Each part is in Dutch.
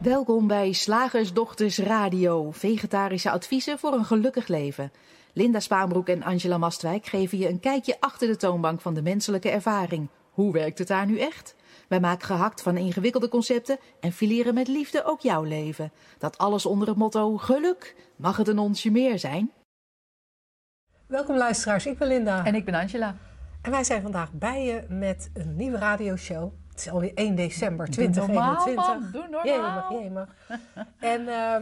Welkom bij Slagersdochters Radio, vegetarische adviezen voor een gelukkig leven. Linda Spaanbroek en Angela Mastwijk geven je een kijkje achter de toonbank van de menselijke ervaring. Hoe werkt het daar nu echt? Wij maken gehakt van ingewikkelde concepten en fileren met liefde ook jouw leven. Dat alles onder het motto geluk. Mag het een onsje meer zijn? Welkom luisteraars, ik ben Linda. En ik ben Angela. En wij zijn vandaag bij je met een nieuwe radioshow. Het is alweer 1 december 2021. Doe normaal. Doe normaal. Jemig, jemig. en, uh,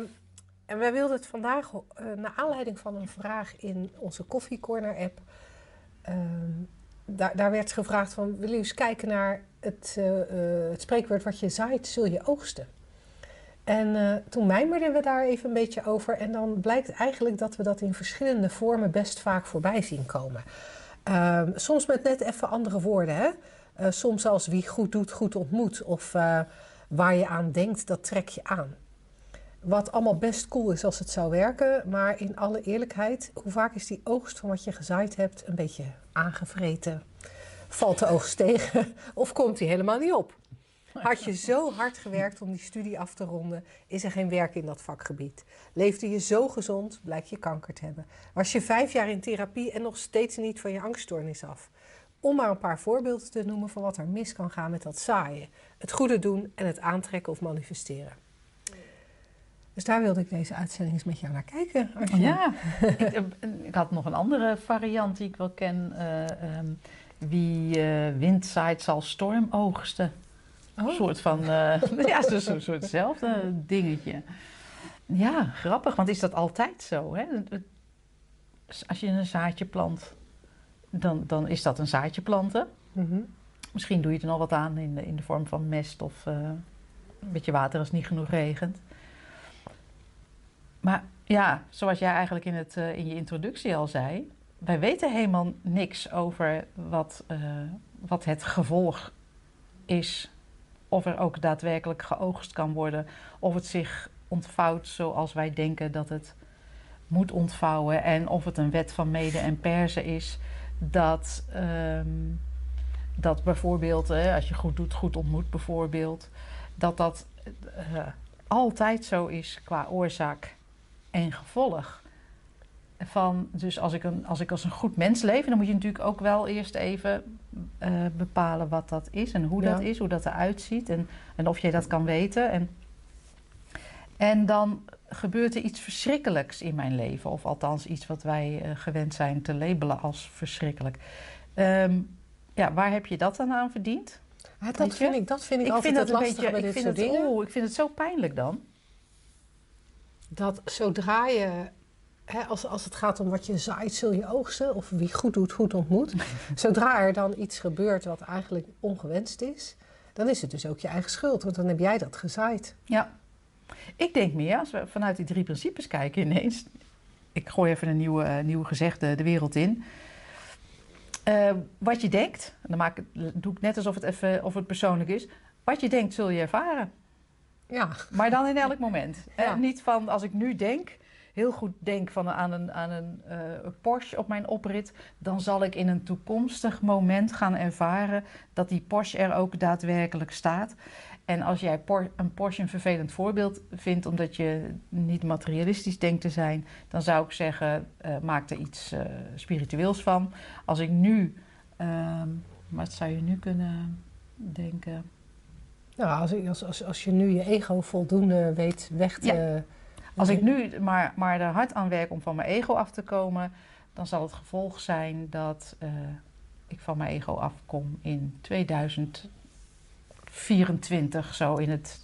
en wij wilden het vandaag, uh, naar aanleiding van een vraag in onze Coffee Corner app... Uh, daar, daar, werd gevraagd van, willen jullie eens kijken naar het, uh, het spreekwoord... wat je zaait, zul je oogsten. En toen mijmerden we daar even een beetje over. En dan blijkt eigenlijk dat we dat in verschillende vormen best vaak voorbij zien komen. Ehm, soms met net even andere woorden, hè? Uh, soms als wie goed doet, goed ontmoet. Of uh, waar je aan denkt, dat trek je aan. Wat allemaal best cool is als het zou werken. Maar in alle eerlijkheid, hoe vaak is die oogst van wat je gezaaid hebt een beetje aangevreten? Valt de oogst tegen? Of komt die helemaal niet op? Had je zo hard gewerkt om die studie af te ronden, is er geen werk in dat vakgebied. Leefde je zo gezond, blijkt je kanker te hebben. Was je vijf jaar in therapie en nog steeds niet van je angststoornis af. Om maar een paar voorbeelden te noemen van wat er mis kan gaan met dat zaaien. Het goede doen en het aantrekken of manifesteren. Dus daar wilde ik deze uitzending eens met jou naar kijken. Ja, ik, ik, had nog een andere variant die ik wel ken. Uh, um, wie uh, wind zaait zal storm oogsten. Oh. Een soort van, uh, ja, zo'n zo, soortzelfde dingetje. Ja, grappig, want is dat altijd zo? Hè? Als je een zaadje plant, dan, dan is dat een zaadje planten. Mm -hmm. Misschien doe je er nog wat aan in de, in de vorm van mest of uh, een beetje water als het niet genoeg regent. Maar ja, zoals jij eigenlijk in, het, uh, in je introductie al zei, wij weten helemaal niks over wat, uh, wat het gevolg is of er ook daadwerkelijk geoogst kan worden, of het zich ontvouwt zoals wij denken dat het moet ontvouwen, en of het een wet van mede en persen is, dat, um, dat bijvoorbeeld, hè, als je goed doet, goed ontmoet bijvoorbeeld, dat dat uh, altijd zo is qua oorzaak en gevolg. Van, dus als ik, een, als ik als een goed mens leef, dan moet je natuurlijk ook wel eerst even uh, bepalen wat dat is en hoe ja. dat is, hoe dat eruit ziet en, en of je dat kan weten. En, en dan gebeurt er iets verschrikkelijks in mijn leven, of althans iets wat wij uh, gewend zijn te labelen als verschrikkelijk. Um, ja, waar heb je dat dan aan verdiend? Ja, dat, vind ik, dat vind ik, ik altijd vind het lastige bij ik dit vind soort het, dingen. Ik vind het zo pijnlijk dan. Dat zodra je als, als het gaat om wat je zaait, zul je oogsten. Of wie goed doet, goed ontmoet. Zodra er dan iets gebeurt wat eigenlijk ongewenst is, dan is het dus ook je eigen schuld. Want dan heb jij dat gezaaid. Ja. Ik denk meer, als we vanuit die drie principes kijken ineens. Ik gooi even een nieuwe, uh, nieuwe gezegde de wereld in. Uh, wat je denkt, dan maak ik, doe ik net alsof het, even, of het persoonlijk is. Wat je denkt, zul je ervaren. Ja. Maar dan in elk moment. Ja. Eh, niet van als ik nu denk, heel goed denk van aan een, aan een uh, Porsche op mijn oprit, dan zal ik in een toekomstig moment gaan ervaren dat die Porsche er ook daadwerkelijk staat. En als jij een Porsche een vervelend voorbeeld vindt omdat je niet materialistisch denkt te zijn, dan zou ik zeggen, uh, maak er iets uh, spiritueels van. Als ik nu, uh, wat zou je nu kunnen denken? Nou, als, als, als, als je nu je ego voldoende weet weg te... Ja. Als ik nu maar, maar er hard aan werk om van mijn ego af te komen, dan zal het gevolg zijn dat uh, ik van mijn ego afkom in 2024, zo in het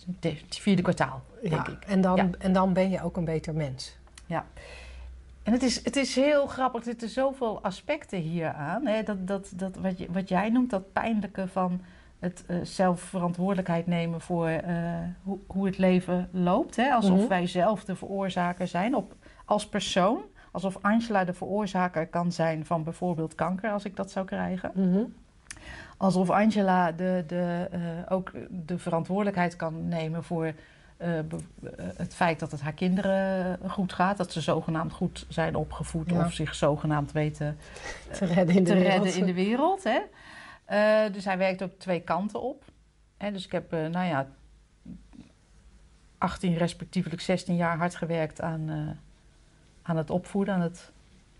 vierde kwartaal, denk ja, ik. En dan, Ja. en dan ben je ook een beter mens. Ja. En het is, het is heel grappig, er zitten zoveel aspecten hier aan. Hè? Dat, dat, dat, wat, je, wat jij noemt, dat pijnlijke van het uh, zelf verantwoordelijkheid nemen voor uh, hoe, hoe het leven loopt. Hè? Alsof Mhm. wij zelf de veroorzaker zijn op, als persoon. Alsof Angela de veroorzaker kan zijn van bijvoorbeeld kanker, als ik dat zou krijgen. Mhm. Alsof Angela de, de, uh, ook de verantwoordelijkheid kan nemen voor het feit dat het haar kinderen goed gaat. Dat ze zogenaamd goed zijn opgevoed Ja. of zich zogenaamd weten Te redden in de te wereld. redden in de wereld. Hè? Dus hij werkt ook twee kanten op. Hè? Dus ik heb, nou ja, 18, respectievelijk 16 jaar hard gewerkt aan, eh, aan het opvoeden, aan het,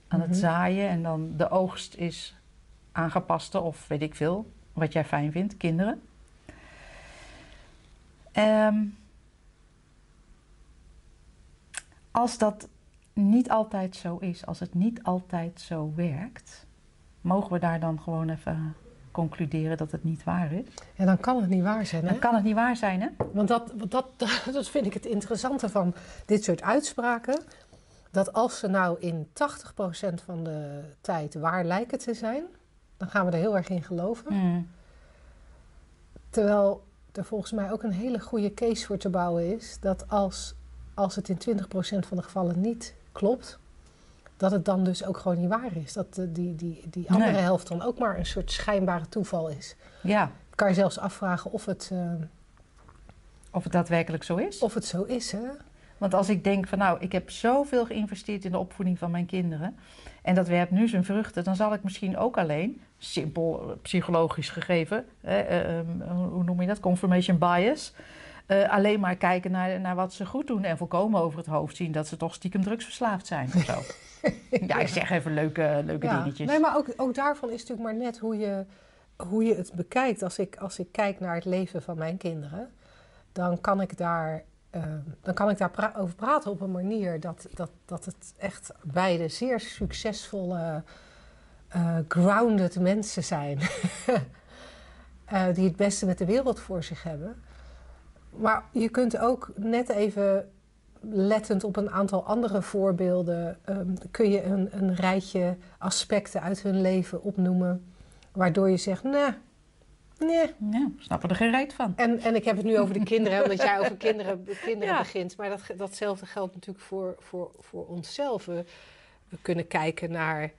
aan het Mhm. zaaien. En dan de oogst is aangepaste of weet ik veel, wat jij fijn vindt, kinderen. Ehm, als dat niet altijd zo is, als het niet altijd zo werkt, mogen we daar dan gewoon even concluderen dat het niet waar is? Ja, dan kan het niet waar zijn, hè? Dan kan het niet waar zijn, hè? Want dat, dat, dat vind ik het interessante van dit soort uitspraken. Dat als ze nou in 80% van de tijd waar lijken te zijn, dan gaan we er heel erg in geloven. Mm. Terwijl er volgens mij ook een hele goede case voor te bouwen is dat als, als het in 20% van de gevallen niet klopt, dat het dan dus ook gewoon niet waar is. Dat de- die, die, die andere Nee. helft dan ook maar een soort schijnbare toeval is. Ja, Kan je zelfs afvragen of het, eh, of het daadwerkelijk zo is. of het zo is. Hè? Want als ik denk van nou, ik heb zoveel geïnvesteerd in de opvoeding van mijn kinderen en dat werpt nu zijn vruchten, dan zal ik misschien ook alleen, simpel psychologisch gegeven, hè, eh, ehm, hoe noem je dat, confirmation bias, eh, alleen maar kijken naar, naar wat ze goed doen en volkomen over het hoofd zien dat ze toch stiekem drugsverslaafd zijn of zo. ja, ik zeg even leuke, leuke Ja. dingetjes. Nee, maar ook, ook daarvan is natuurlijk maar net hoe je, hoe je het bekijkt. Als ik, als ik kijk naar het leven van mijn kinderen, dan kan ik daar, eh, dan kan ik daar pra- over praten op een manier dat, dat, dat het echt beide zeer succesvolle, eh, grounded mensen zijn. Eh, die het beste met de wereld voor zich hebben. Maar je kunt ook net even lettend op een aantal andere voorbeelden ehm, kun je een, een rijtje aspecten uit hun leven opnoemen. Waardoor je zegt, nee, nee. Ja, snappen er geen reet van. En, en ik heb het nu over de kinderen, omdat jij over kinderen, kinderen Ja. begint. Maar dat, datzelfde geldt natuurlijk voor, voor, voor onszelf. We, we kunnen kijken naar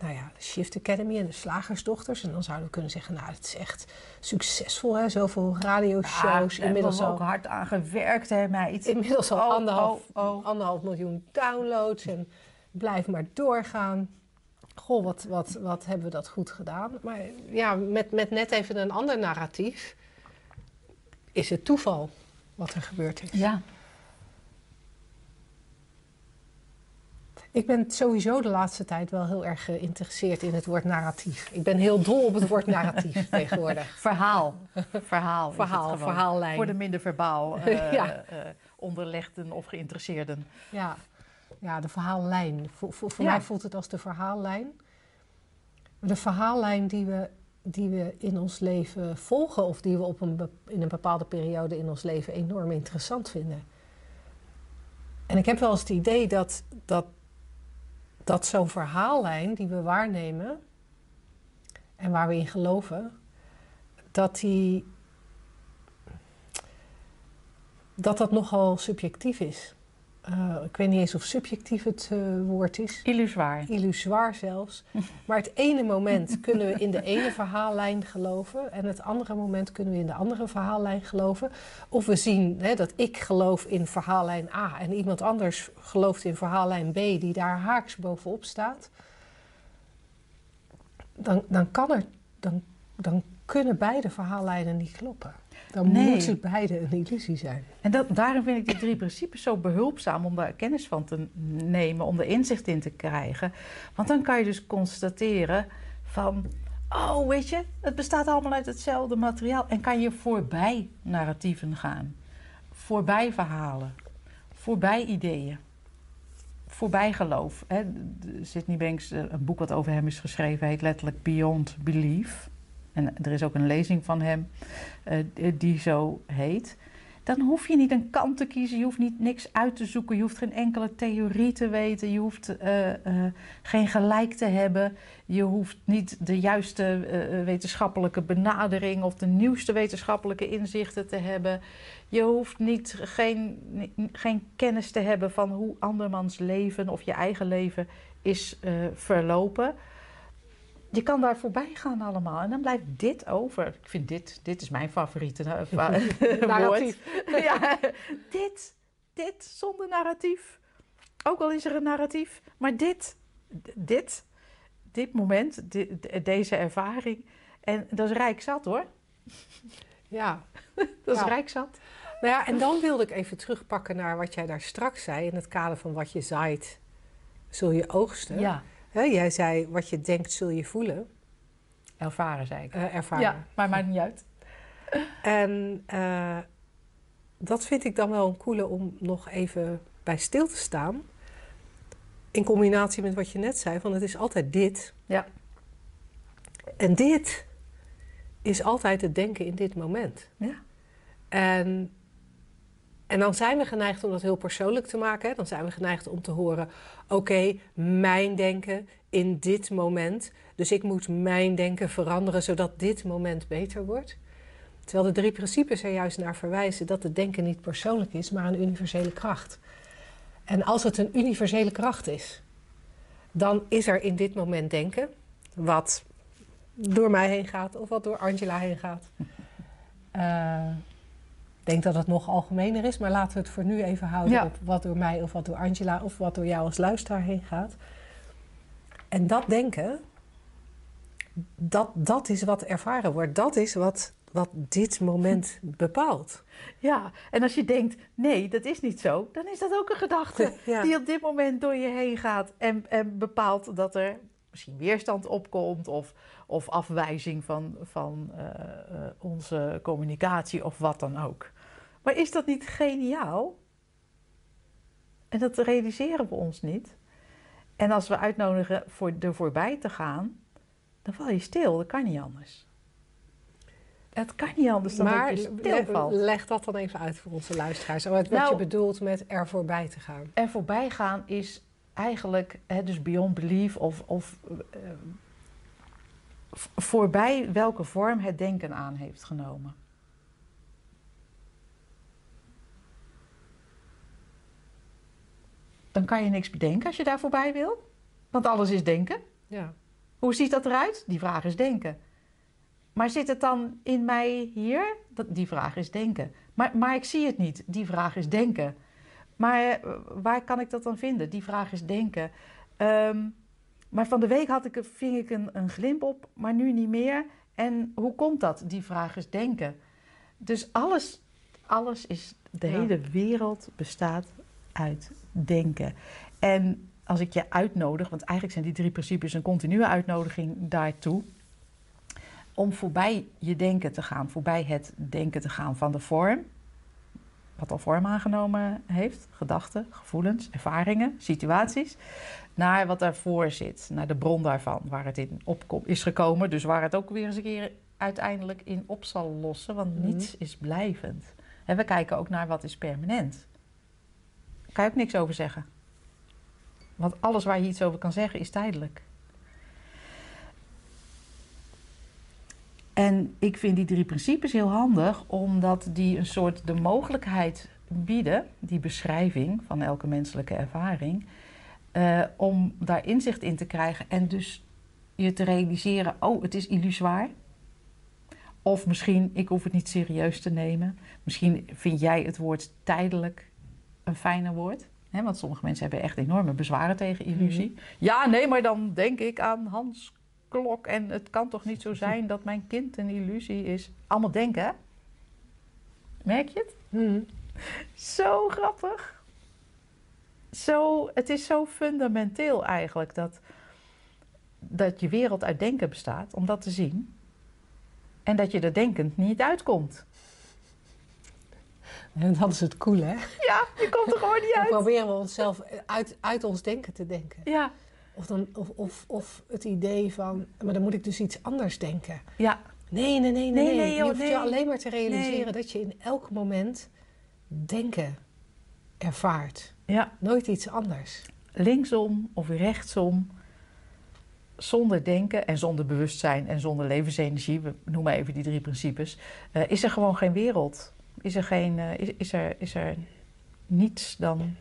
nou ja, de Shift Academy en de Slagersdochters. En dan zouden we kunnen zeggen, nou, het is echt succesvol, hè? Zoveel radioshows. Ja, inmiddels hebben we al ook hard aan gewerkt, hè, meid. Inmiddels al Oh, anderhalf, oh, oh. anderhalf miljoen downloads en blijf maar doorgaan. Goh, wat, wat, wat hebben we dat goed gedaan. Maar ja, met, met net even een ander narratief is het toeval wat er gebeurd is. Ja, Ik ben sowieso de laatste tijd wel heel erg geïnteresseerd in het woord narratief. Ik ben heel dol op het woord narratief tegenwoordig. verhaal. Verhaal. Verhaal, verhaallijn. Voor de minder verbaal eh, Ja. eh, onderlegden of geïnteresseerden. Ja, ja de verhaallijn. Voor, voor, voor Ja. mij voelt het als de verhaallijn. De verhaallijn die we, die we in ons leven volgen... of die we op een, in een bepaalde periode in ons leven enorm interessant vinden. En ik heb wel eens het idee dat, dat, dat zo'n verhaallijn die we waarnemen... en waar we in geloven... dat die... dat dat nogal subjectief is. Eh, ik weet niet eens of subjectief het eh, woord is. Illusoir. Illusoir zelfs. Maar het ene moment kunnen we in de ene verhaallijn geloven. En het andere moment kunnen we in de andere verhaallijn geloven. Of we zien hè, dat ik geloof in verhaallijn A. En iemand anders gelooft in verhaallijn B. Die daar haaks bovenop staat. Dan, dan, kan er, dan, dan kunnen beide verhaallijnen niet kloppen. Dan Nee. moeten beide een illusie zijn. En dat, daarom vind ik die drie principes zo behulpzaam om daar kennis van te nemen, om er inzicht in te krijgen. Want dan kan je dus constateren van, oh weet je, het bestaat allemaal uit hetzelfde materiaal. En kan je voorbij narratieven gaan, voorbij verhalen, voorbij ideeën, voorbij geloof. Hè. Sydney Banks, eh, een boek wat over hem is geschreven, heet letterlijk Beyond Belief. En er is ook een lezing van hem eh, die zo heet. Dan hoef je niet een kant te kiezen, je hoeft niet niks uit te zoeken, je hoeft geen enkele theorie te weten, je hoeft eh, eh, geen gelijk te hebben, je hoeft niet de juiste wetenschappelijke benadering of de nieuwste wetenschappelijke inzichten te hebben. Je hoeft niet, geen, geen kennis te hebben van hoe andermans leven of je eigen leven is verlopen. Je kan daar voorbij gaan allemaal. En dan blijft dit over. Ik vind dit, dit is mijn favoriete. Narratief. Ja, dit, dit zonder narratief. Ook al is er een narratief. Maar dit, dit, dit moment, deze ervaring. En dat is rijk zat hoor. Ja, Dat is Ja. rijk zat. Nou ja, en dan wilde ik even terugpakken naar wat jij daar straks zei. In het kader van wat je zaait, zul je oogsten. Ja, Hè, jij zei, wat je denkt, zul je voelen, ervaren zei ik. eh, ervaren. Ja, maar maakt niet uit. En eh, dat vind ik dan wel een coole om nog even bij stil te staan. In combinatie met wat je net zei, van het is altijd dit. Ja. En dit is altijd het denken in dit moment. Ja. En, en dan zijn we geneigd om dat heel persoonlijk te maken. Hè? Dan zijn we geneigd om te horen: oké, mijn denken in dit moment. Dus ik moet mijn denken veranderen zodat dit moment beter wordt. Terwijl de drie principes er juist naar verwijzen dat het denken niet persoonlijk is, maar een universele kracht. En als het een universele kracht is, dan is er in dit moment denken, wat door mij heen gaat of wat door Angela heen gaat. Eh, denk dat het nog algemener is, maar laten we het voor nu even houden Ja. op wat door mij of wat door Angela of wat door jou als luisteraar heen gaat. En dat denken, dat, dat is wat ervaren wordt. Dat is wat, wat dit moment bepaalt. Ja, en als je denkt, nee, dat is niet zo, dan is dat ook een gedachte Ja. die op dit moment door je heen gaat en, en bepaalt dat er misschien weerstand opkomt of, of afwijzing van, van eh, eh, onze communicatie of wat dan ook. Maar is dat niet geniaal? En dat realiseren we ons niet. En als we uitnodigen voor er voorbij te gaan, dan val je stil. Dat kan niet anders. Het kan niet anders dan maar dat je stilvalt. leg dat dan even uit voor onze luisteraars. Wat, wat Nou- je bedoelt met er voorbij te gaan. Er voorbij gaan is eigenlijk, hè, dus beyond belief, of, of eh, voorbij welke vorm het denken aan heeft genomen. Dan kan je niks bedenken als je daar voorbij wil, want alles is denken. Ja. Hoe ziet dat eruit? Die vraag is denken. Maar zit het dan in mij hier? Dat, die vraag is denken. Maar, maar ik zie het niet. Die vraag is denken. Maar eh, waar kan ik dat dan vinden? Die vraag is denken. Ehm, maar van de week had ik, ving ik een, een glimp op, maar nu niet meer. En hoe komt dat? Die vraag is denken. Dus alles, alles is, de Ja. hele wereld bestaat uit denken. En als ik je uitnodig, want eigenlijk zijn die drie principes een continue uitnodiging daartoe. Om voorbij je denken te gaan, voorbij het denken te gaan van de vorm, wat al vorm aangenomen heeft, gedachten, gevoelens, ervaringen, situaties, naar wat daarvoor zit, naar de bron daarvan, waar het in op is gekomen, dus waar het ook weer eens een keer uiteindelijk in op zal lossen, want Mhm. niets is blijvend. En we kijken ook naar wat is permanent. Daar kan je ook niks over zeggen. Want alles waar je iets over kan zeggen is tijdelijk. En ik vind die drie principes heel handig, omdat die een soort de mogelijkheid bieden, die beschrijving van elke menselijke ervaring, eh, om daar inzicht in te krijgen en dus je te realiseren: oh, het is illusoir. Of misschien, ik hoef het niet serieus te nemen. Misschien vind jij het woord tijdelijk een fijner woord. Want sommige mensen hebben echt enorme bezwaren tegen illusie. Ja, nee, maar dan denk ik aan Hans Klok. En het kan toch niet zo zijn dat mijn kind een illusie is. Allemaal denken, hè? Merk je het? Mhm. Zo grappig. Zo, het is zo fundamenteel eigenlijk dat, dat je wereld uit denken bestaat, om dat te zien. En dat je er denkend niet uitkomt. En dat is het coole, hè? Ja, je komt er gewoon niet Dan uit. proberen we onszelf uit, uit ons denken te denken. Ja, Of, dan, of, of, of het idee van, maar dan moet ik dus iets anders denken. ja, Nee, nee, nee, nee. Nee, nee. nee, je hoeft je alleen maar te realiseren dat je in elk moment denken ervaart. ja. Nooit iets anders. linksom of rechtsom, zonder denken en zonder bewustzijn en zonder levensenergie, we noemen even die drie principes, eh, is er gewoon geen wereld. Is er, geen, eh, is, is, er, is er niets dan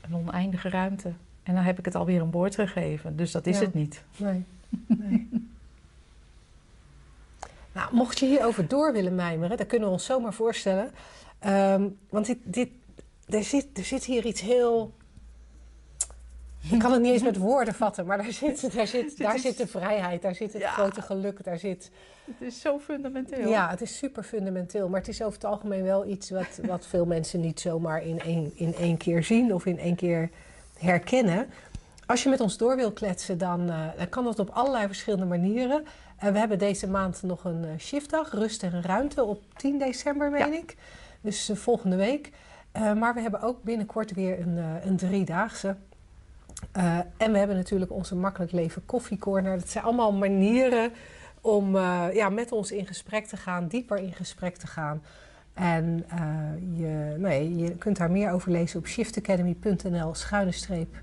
een oneindige ruimte. En dan heb ik het alweer een woord gegeven, dus dat is Ja. het niet. Nee. nee. nou, mocht je hierover door willen mijmeren, dat kunnen we ons zomaar voorstellen. Ehm, want dit, dit, er, zit, er zit hier iets heel Ik kan het niet eens met woorden vatten, maar daar zit, daar zit, daar zit de vrijheid, daar zit het grote geluk, daar zit... Het is zo fundamenteel. Ja, het is super fundamenteel, maar het is over het algemeen wel iets wat, wat veel mensen niet zomaar in één, in één keer zien of in één keer herkennen. Als je met ons door wil kletsen, dan, uh, dan kan dat op allerlei verschillende manieren. Uh, we hebben deze maand nog een uh, shiftdag, rust en ruimte, op 10 december, meen ja. ik. Dus volgende week. maar we hebben ook binnenkort weer een, een driedaagse. En we hebben natuurlijk onze Makkelijk Leven Koffiecorner. Dat zijn allemaal manieren om ja, met ons in gesprek te gaan, dieper in gesprek te gaan. En je, nee, je kunt daar meer over lezen op shiftacademy.nl schuine streep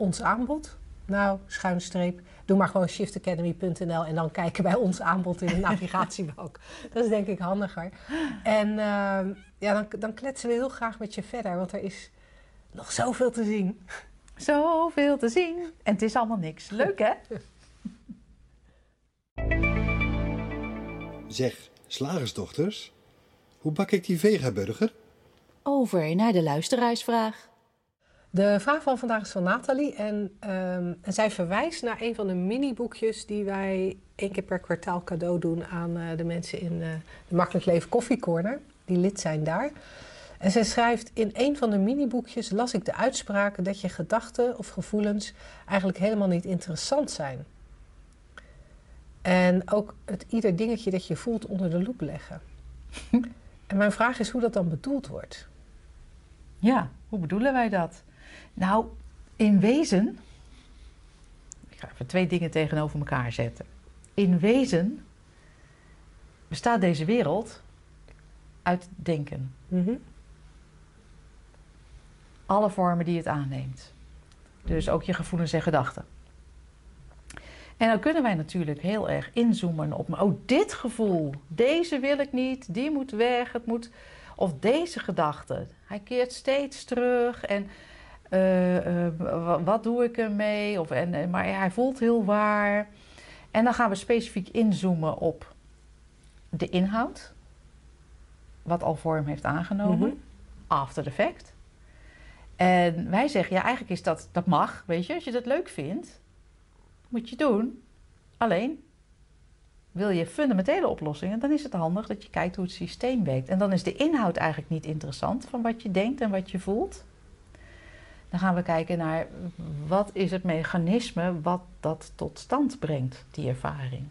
ons aanbod. Nou, schuine streep. Doe maar gewoon shiftacademy.nl en dan kijken bij ons aanbod in de navigatiebalk. Dat is denk ik handiger. En ja, dan, dan kletsen we heel graag met je verder, want er is nog zoveel te zien. Zoveel te zien. En het is allemaal niks. Leuk hè? Zeg, slagersdochters, hoe bak ik die vegaburger? Over naar de luisteraarsvraag. De vraag van vandaag is van Nathalie en, um, en zij verwijst naar een van de mini-boekjes die wij één keer per kwartaal cadeau doen aan uh, de mensen in uh, de Makkelijk Leven Koffiecorner, die lid zijn daar. En zij schrijft: In een van de miniboekjes las ik de uitspraak dat je gedachten of gevoelens eigenlijk helemaal niet interessant zijn. En ook het ieder dingetje dat je voelt onder de loep leggen. en mijn vraag is hoe dat dan bedoeld wordt. Ja, hoe bedoelen wij dat? Nou, in wezen. Ik ga even twee dingen tegenover elkaar zetten. In wezen bestaat deze wereld uit denken. Mm-hmm alle vormen die het aanneemt. Dus ook je gevoelens en gedachten. En dan kunnen wij natuurlijk heel erg inzoomen op, oh, dit gevoel, deze wil ik niet, die moet weg, het moet, of deze gedachte. Hij keert steeds terug en wat doe ik ermee? Of, en, maar hij voelt heel waar. En dan gaan we specifiek inzoomen op de inhoud, wat al vorm heeft aangenomen, mm -hmm. after the fact. En wij zeggen, ja, eigenlijk is dat, dat mag, weet je. Als je dat leuk vindt, moet je doen. Alleen, wil je fundamentele oplossingen, dan is het handig dat je kijkt hoe het systeem werkt. En dan is de inhoud eigenlijk niet interessant van wat je denkt en wat je voelt. Dan gaan we kijken naar wat is het mechanisme wat dat tot stand brengt, die ervaring.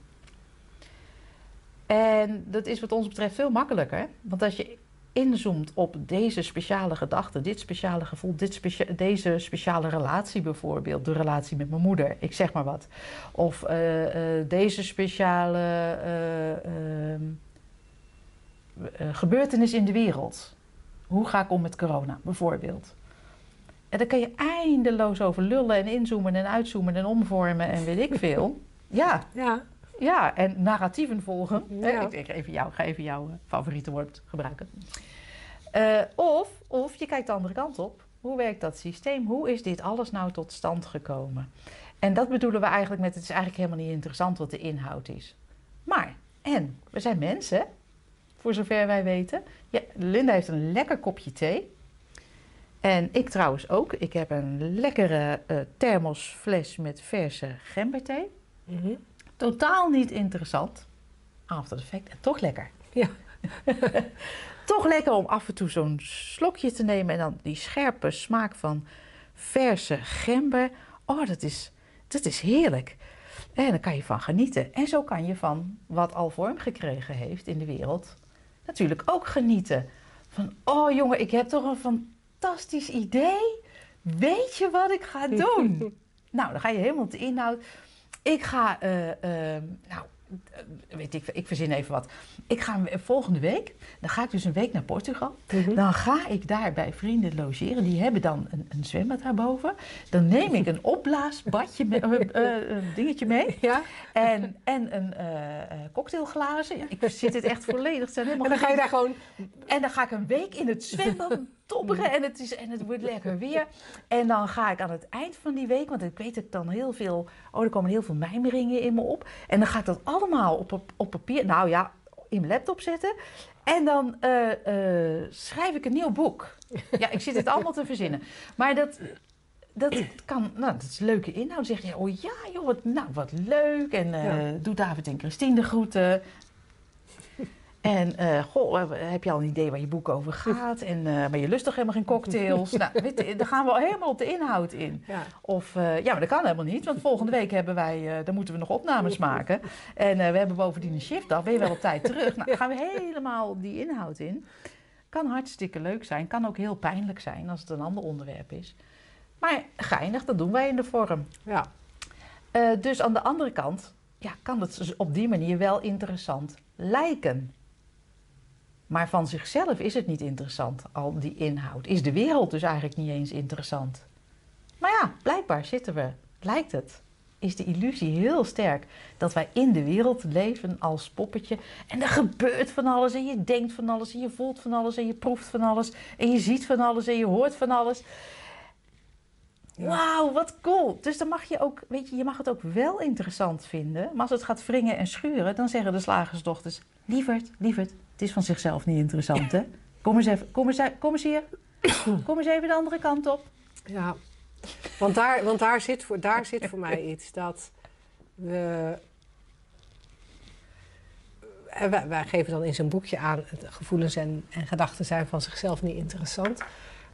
En dat is wat ons betreft veel makkelijker. Want als je inzoomt op deze speciale gedachte, dit speciale gevoel, dit deze speciale relatie bijvoorbeeld, de relatie met mijn moeder, ik zeg maar wat. Of uh, uh, deze speciale uh, gebeurtenis in de wereld. Hoe ga ik om met corona bijvoorbeeld? En daar kan je eindeloos over lullen en inzoomen en uitzoomen en omvormen en weet ik veel. ja. ja. Ja, en narratieven volgen. Ja. Ik, ik even jou, ga even jouw favoriete woord gebruiken. Uh, of, of je kijkt de andere kant op. Hoe werkt dat systeem? Hoe is dit alles nou tot stand gekomen? En dat bedoelen we eigenlijk met: het is eigenlijk helemaal niet interessant wat de inhoud is. Maar, en, we zijn mensen, voor zover wij weten. Ja, Linda heeft een lekker kopje thee. En ik trouwens ook. Ik heb een lekkere uh, thermosfles met verse gemberthee. Mm -hmm. Totaal niet interessant. After effect. En toch lekker. Ja. toch lekker om af en toe zo'n slokje te nemen. En dan die scherpe smaak van verse gember. Oh, dat is, dat is heerlijk. En daar kan je van genieten. En zo kan je van wat al vorm gekregen heeft in de wereld natuurlijk ook genieten. Van, oh jongen, ik heb toch een fantastisch idee. Weet je wat ik ga doen? nou, dan ga je helemaal op de inhoud. Ik ga, uh, uh, nou, weet ik, ik verzin even wat. Ik ga volgende week, dan ga ik dus een week naar Portugal. Mhm. Mm -hmm. Dan ga ik daar bij vrienden logeren. Die hebben dan een, een zwembad daarboven. Dan neem ik een opblaasbadje, met, uh, uh, een dingetje mee. Ja. En, en een cocktailglazen. Ja, ik zit het echt volledig. Zijn helemaal en dan ga je daar gewoon... En dan ga ik een week in het zwembad tobberen en het, is, en het wordt lekker weer. En dan ga ik aan het eind van die week, want ik weet dat ik dan heel veel... Oh, er komen heel veel mijmeringen in me op. En dan ga ik dat allemaal op, op papier... Nou ja, in mijn laptop zetten. En dan uh, uh, schrijf ik een nieuw boek. Ja, ik zit het allemaal te verzinnen. Maar dat, dat kan, nou, dat is leuke inhoud. Dan zeg je, oh ja, joh, wat, nou, wat leuk. En eh, Ja. doe David en Christine de groeten. En eh, goh, heb je al een idee waar je boek over gaat? En, eh, maar je lust toch helemaal geen cocktails? nou, je, dan gaan we al helemaal op de inhoud in. Ja. Of, eh, ja, maar dat kan helemaal niet, want volgende week hebben wij, dan moeten we nog opnames maken. En we hebben bovendien een shiftdag, ben je wel op tijd terug? Nou, dan gaan we helemaal die inhoud in. Kan hartstikke leuk zijn, kan ook heel pijnlijk zijn als het een ander onderwerp is. Maar geinig, dat doen wij in de vorm. Ja. Dus aan de andere kant ja, kan het dus op die manier wel interessant lijken. Maar van zichzelf is het niet interessant, al die inhoud. Is de wereld dus eigenlijk niet eens interessant. Maar ja, blijkbaar zitten we, lijkt het, is de illusie heel sterk dat wij in de wereld leven als poppetje. En er gebeurt van alles en je denkt van alles en je voelt van alles en je proeft van alles. En je ziet van alles en je hoort van alles. Ja. Wauw, wat cool. Dus dan mag je ook, weet je, je mag het ook wel interessant vinden. Maar als het gaat wringen en schuren, dan zeggen de slagersdochters... Lieverd, lieverd, het is van zichzelf niet interessant, hè? Kom eens even, kom eens, kom eens hier. Kom eens even de andere kant op. Ja, want daar, want daar, zit, voor, daar zit voor mij iets dat we. En wij, geven dan in zijn boekje aan, gevoelens en, en gedachten zijn van zichzelf niet interessant.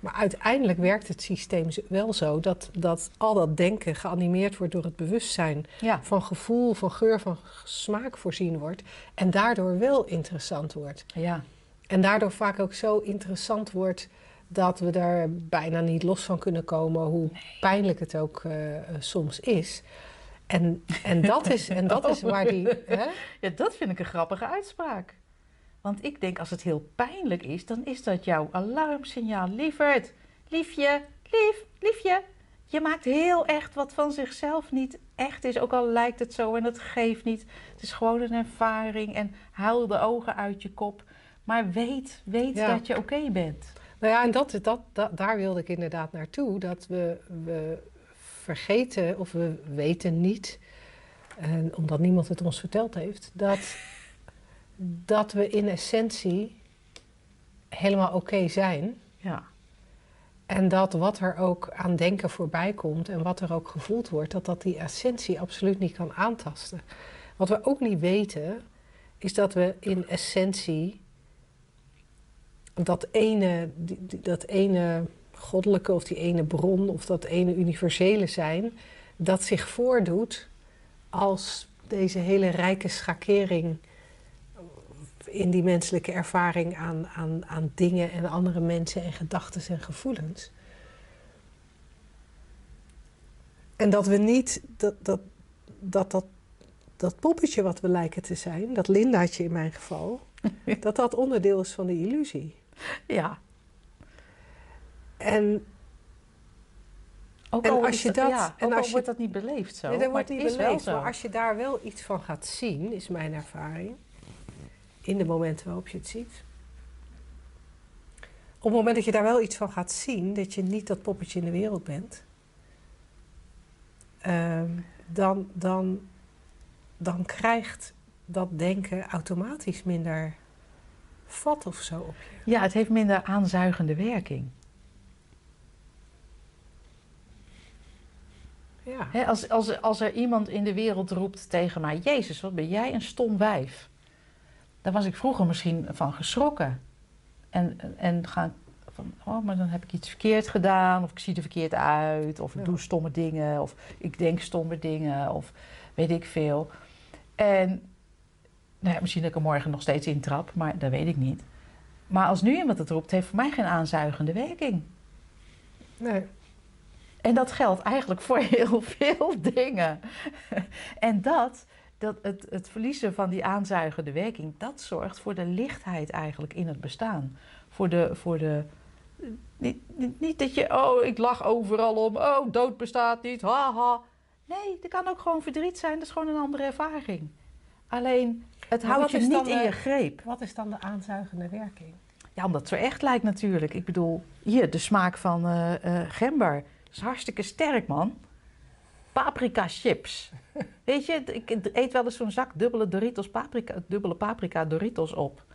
Maar uiteindelijk werkt het systeem wel zo dat, dat al dat denken geanimeerd wordt door het bewustzijn Ja, van gevoel, van geur, van smaak voorzien wordt. En daardoor wel interessant wordt. ja, En daardoor vaak ook zo interessant wordt dat we daar bijna niet los van kunnen komen, hoe pijnlijk het ook eh, eh, soms is. En, en dat is, en dat is waar die. Hè? ja, dat vind ik een grappige uitspraak. Want ik denk, als het heel pijnlijk is, dan is dat jouw alarmsignaal. Lieverd, liefje, lief, liefje. Je maakt heel echt wat van zichzelf niet echt is, ook al lijkt het zo en het geeft niet. Het is gewoon een ervaring en huil de ogen uit je kop. Maar weet, weet Ja. dat je oké bent. Nou ja, en dat, dat, dat, daar wilde ik inderdaad naartoe. Dat we, we vergeten of we weten niet, en omdat niemand het ons verteld heeft, dat, dat we in essentie helemaal oké zijn. Ja, En dat wat er ook aan denken voorbij komt en wat er ook gevoeld wordt, dat dat die essentie absoluut niet kan aantasten. Wat we ook niet weten, is dat we in essentie dat ene, die- die- dat ene goddelijke of die ene bron of dat ene universele zijn, dat zich voordoet als deze hele rijke schakering in die menselijke ervaring aan, aan, aan dingen en andere mensen en gedachten en gevoelens. En dat we niet dat dat, dat, dat, dat poppetje wat we lijken te zijn, dat Lindaatje in mijn geval, dat dat onderdeel is van de illusie. ja. En Ook En al, als is je dat, ja, en als je- wordt dat niet beleefd zo. nee, dat maar wordt het niet is wel beleefd. zo. Maar als je daar wel iets van gaat zien, is mijn ervaring, in de momenten waarop je het ziet. Op het moment dat je daar wel iets van gaat zien, dat je niet dat poppetje in de wereld bent, ehm, dan, dan, dan krijgt dat denken automatisch minder vat of zo op je. Ja, het heeft minder aanzuigende werking. Ja. Als, als, als er iemand in de wereld roept tegen mij: Jezus, wat ben jij een stom wijf? Daar was ik vroeger misschien van geschrokken. En, en gaan van: Oh, maar dan heb ik iets verkeerd gedaan, of ik zie er verkeerd uit, of ik Ja. doe stomme dingen, of ik denk stomme dingen, of weet ik veel. En nou ja, misschien dat ik er morgen nog steeds intrap, maar dat weet ik niet. Maar als nu iemand het roept, heeft voor mij geen aanzuigende werking. Nee. En dat geldt eigenlijk voor heel veel dingen. En dat, dat het, het verliezen van die aanzuigende werking, dat zorgt voor de lichtheid eigenlijk in het bestaan. Voor de. Voor de niet, niet, niet dat je, oh, ik lach overal om, oh, dood bestaat niet, haha. Nee, er kan ook gewoon verdriet zijn, dat is gewoon een andere ervaring. Alleen, het Maar houdt je niet in je greep. Wat is dan de aanzuigende werking? Ja, omdat het zo echt lijkt natuurlijk. Ik bedoel, hier, de smaak van eh, eh, gember. Dat is hartstikke sterk, man. Paprika chips. Weet je, ik eet wel eens zo'n zak dubbele Doritos paprika, dubbele paprika Doritos op.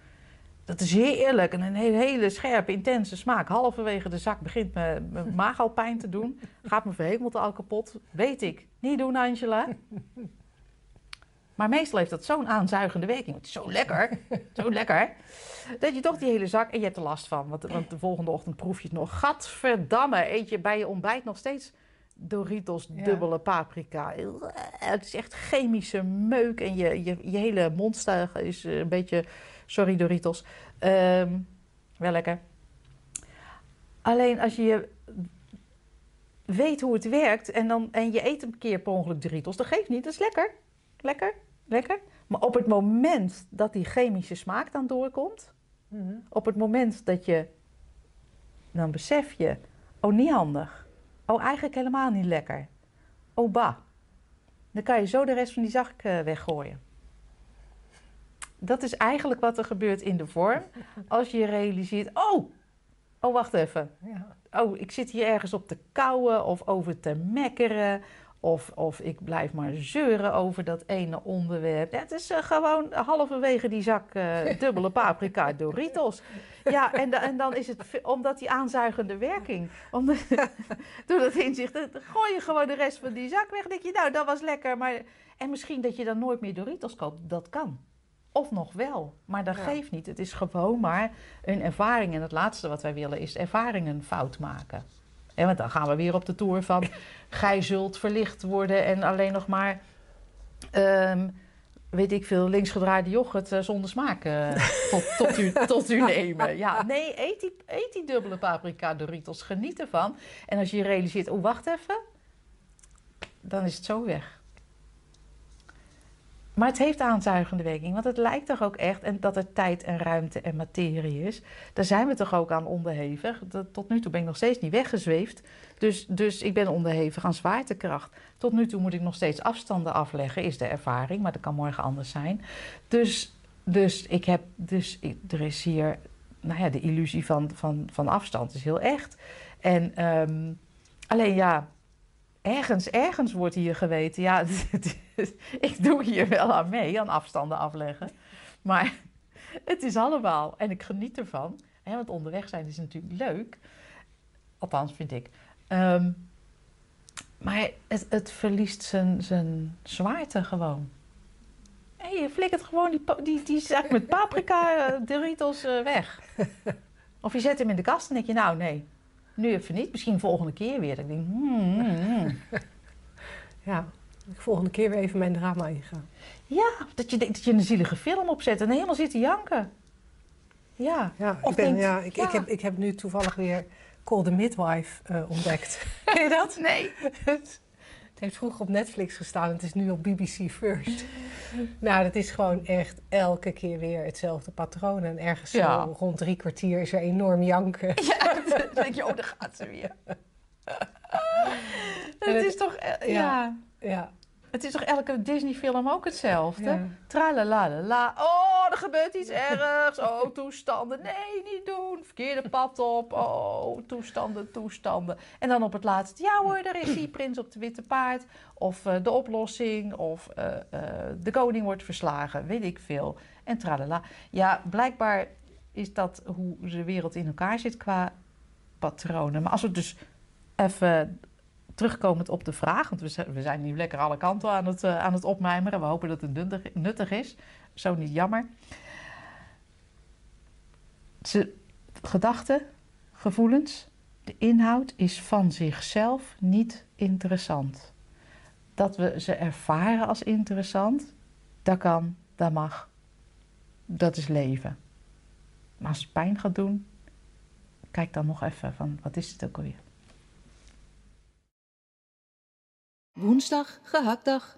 Dat is heerlijk en een hele, hele scherpe, intense smaak. Halverwege de zak begint mijn mijn maag al pijn te doen. Gaat mijn verhemelte al kapot. Weet ik. Niet doen, Angela. Maar meestal heeft dat zo'n aanzuigende werking. Het is zo lekker, zo lekker. Dat je toch die hele zak en je hebt er last van. Want, want de volgende ochtend proef je het nog. Gadverdamme, eet je bij je ontbijt nog steeds Doritos dubbele paprika. Het is echt chemische meuk en je, je, je hele mondstuig is een beetje... Sorry Doritos. Ehm, wel lekker. Alleen als je weet hoe het werkt en, dan, en je eet een keer per ongeluk Doritos, dat geeft niet. Dat is lekker. Lekker, lekker. Maar op het moment dat die chemische smaak dan doorkomt, Mhm. op het moment dat je, dan besef je, oh niet handig. Oh eigenlijk helemaal niet lekker. Oh bah. Dan kan je zo de rest van die zak eh, weggooien. Dat is eigenlijk wat er gebeurt in de vorm. Als je realiseert, oh, oh wacht even. Oh, ik zit hier ergens op te kauwen of over te mekkeren. Of, of ik blijf maar zeuren over dat ene onderwerp. Het is eh, gewoon halverwege die zak eh, dubbele paprika Doritos. Ja, en, da- en dan is het omdat die aanzuigende werking. Omdat, door dat inzicht, dan gooi je gewoon de rest van die zak weg. Dan denk je, nou, dat was lekker. Maar, en misschien dat je dan nooit meer Doritos koopt, dat kan. Of nog wel, maar dat Ja. geeft niet. Het is gewoon maar een ervaring. En het laatste wat wij willen is ervaringen fout maken. En want dan gaan we weer op de tour van... gij zult verlicht worden en alleen nog maar... ehm, weet ik veel, linksgedraaide yoghurt eh, zonder smaak eh, tot, tot, u, tot u nemen. Ja, nee, eet die, eet die dubbele paprika Doritos. Geniet ervan. En als je je realiseert, oh, wacht even. Dan is het zo weg. Maar het heeft aanzuigende werking, want het lijkt toch ook echt en dat er tijd en ruimte en materie is. Daar zijn we toch ook aan onderhevig. Tot nu toe ben ik nog steeds niet weggezweefd. Dus, dus ik ben onderhevig aan zwaartekracht. Tot nu toe moet ik nog steeds afstanden afleggen, is de ervaring, maar dat kan morgen anders zijn. Dus, dus ik heb, dus ik- er is hier, nou ja, de illusie van, van, van afstand is heel echt. En ehm, alleen ja, ergens, ergens wordt hier geweten, ja, ik doe hier wel aan mee, aan afstanden afleggen. Maar het is allemaal, en ik geniet ervan. Hè, want onderweg zijn is natuurlijk leuk. Althans, vind ik. Ehm, maar het, het verliest zijn, zijn zwaarte gewoon. Hé, je flikkert gewoon die, die, die zak met paprika eh, Doritos eh, weg. Of je zet hem in de kast en denk je, nou nee, nu even niet. Misschien volgende keer weer. Dat ik denk, hmm, hmm, hmm. ja, ik volgende keer weer even mijn drama ingaan. Ja, dat je denkt dat je een zielige film opzet en helemaal zit te janken. Ja. Ja, Of ik, ben, denkt, ja, ik, ja. Ik, heb, ik heb nu toevallig weer Call the Midwife eh, ontdekt. Ken je dat? Nee. Het heeft vroeger op Netflix gestaan, het is nu op BBC First. nou, dat is gewoon echt elke keer weer hetzelfde patroon. En ergens Ja. zo rond drie kwartier is er enorm janken. Ja, dan denk je, oh, daar gaat ze weer. Het is toch, eh, ja. ja. Ja, het is toch elke Disney-film ook hetzelfde? ja. Tralalala. Oh, er gebeurt iets ergs. Oh, toestanden. Nee, niet doen. Verkeerde pad op. Oh, toestanden, toestanden. En dan op het laatst. Ja hoor, daar is die prins op de witte paard. Of eh, de oplossing. Of eh, eh, de koning wordt verslagen. Weet ik veel. En tralala. Ja, blijkbaar is dat hoe de wereld in elkaar zit qua patronen. Maar als we dus even terugkomend op de vraag, want we zijn, nu lekker alle kanten aan het, eh, aan het opmijmeren. We hopen dat het nuttig, is. Zo niet jammer. Gedachten, gevoelens, de inhoud is van zichzelf niet interessant. Dat we ze ervaren als interessant, dat kan, dat mag. Dat is leven. Maar als het pijn gaat doen, kijk dan nog even van wat is het ook alweer. Woensdag, gehaktdag.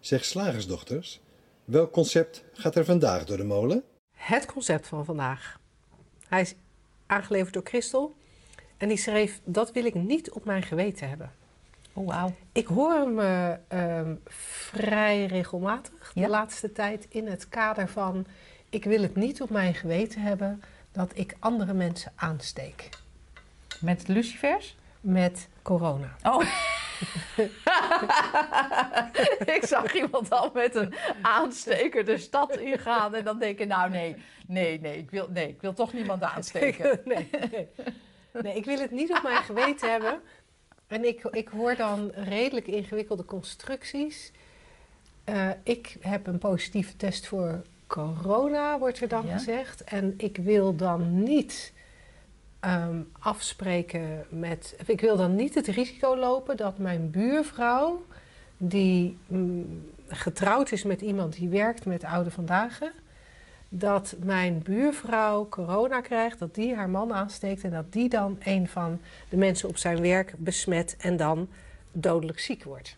Zeg slagersdochters, welk concept gaat er vandaag door de molen? Het concept van vandaag. Hij is aangeleverd door Christel. En die schreef, dat wil ik niet op mijn geweten hebben. Oh, wauw. Ik hoor hem eh, ehm, vrij regelmatig de Ja. laatste tijd in het kader van... ik wil het niet op mijn geweten hebben dat ik andere mensen aansteek Met lucifers? met corona. Oh. ik zag iemand al met een aansteker de stad ingaan. En dan denk ik, nou nee, nee, nee, ik wil, nee, ik wil toch niemand aansteken. nee, nee. nee, ik wil het niet op mijn geweten hebben. En ik, ik hoor dan redelijk ingewikkelde constructies. Uh, ik heb een positieve test voor corona, wordt er dan Ja. gezegd. En ik wil dan niet ehm, afspreken met. Ik wil dan niet het risico lopen dat mijn buurvrouw, die mm, getrouwd is met iemand die werkt met oude vandaag, dat mijn buurvrouw corona krijgt, dat die haar man aansteekt en dat die dan een van de mensen op zijn werk besmet en dan dodelijk ziek wordt.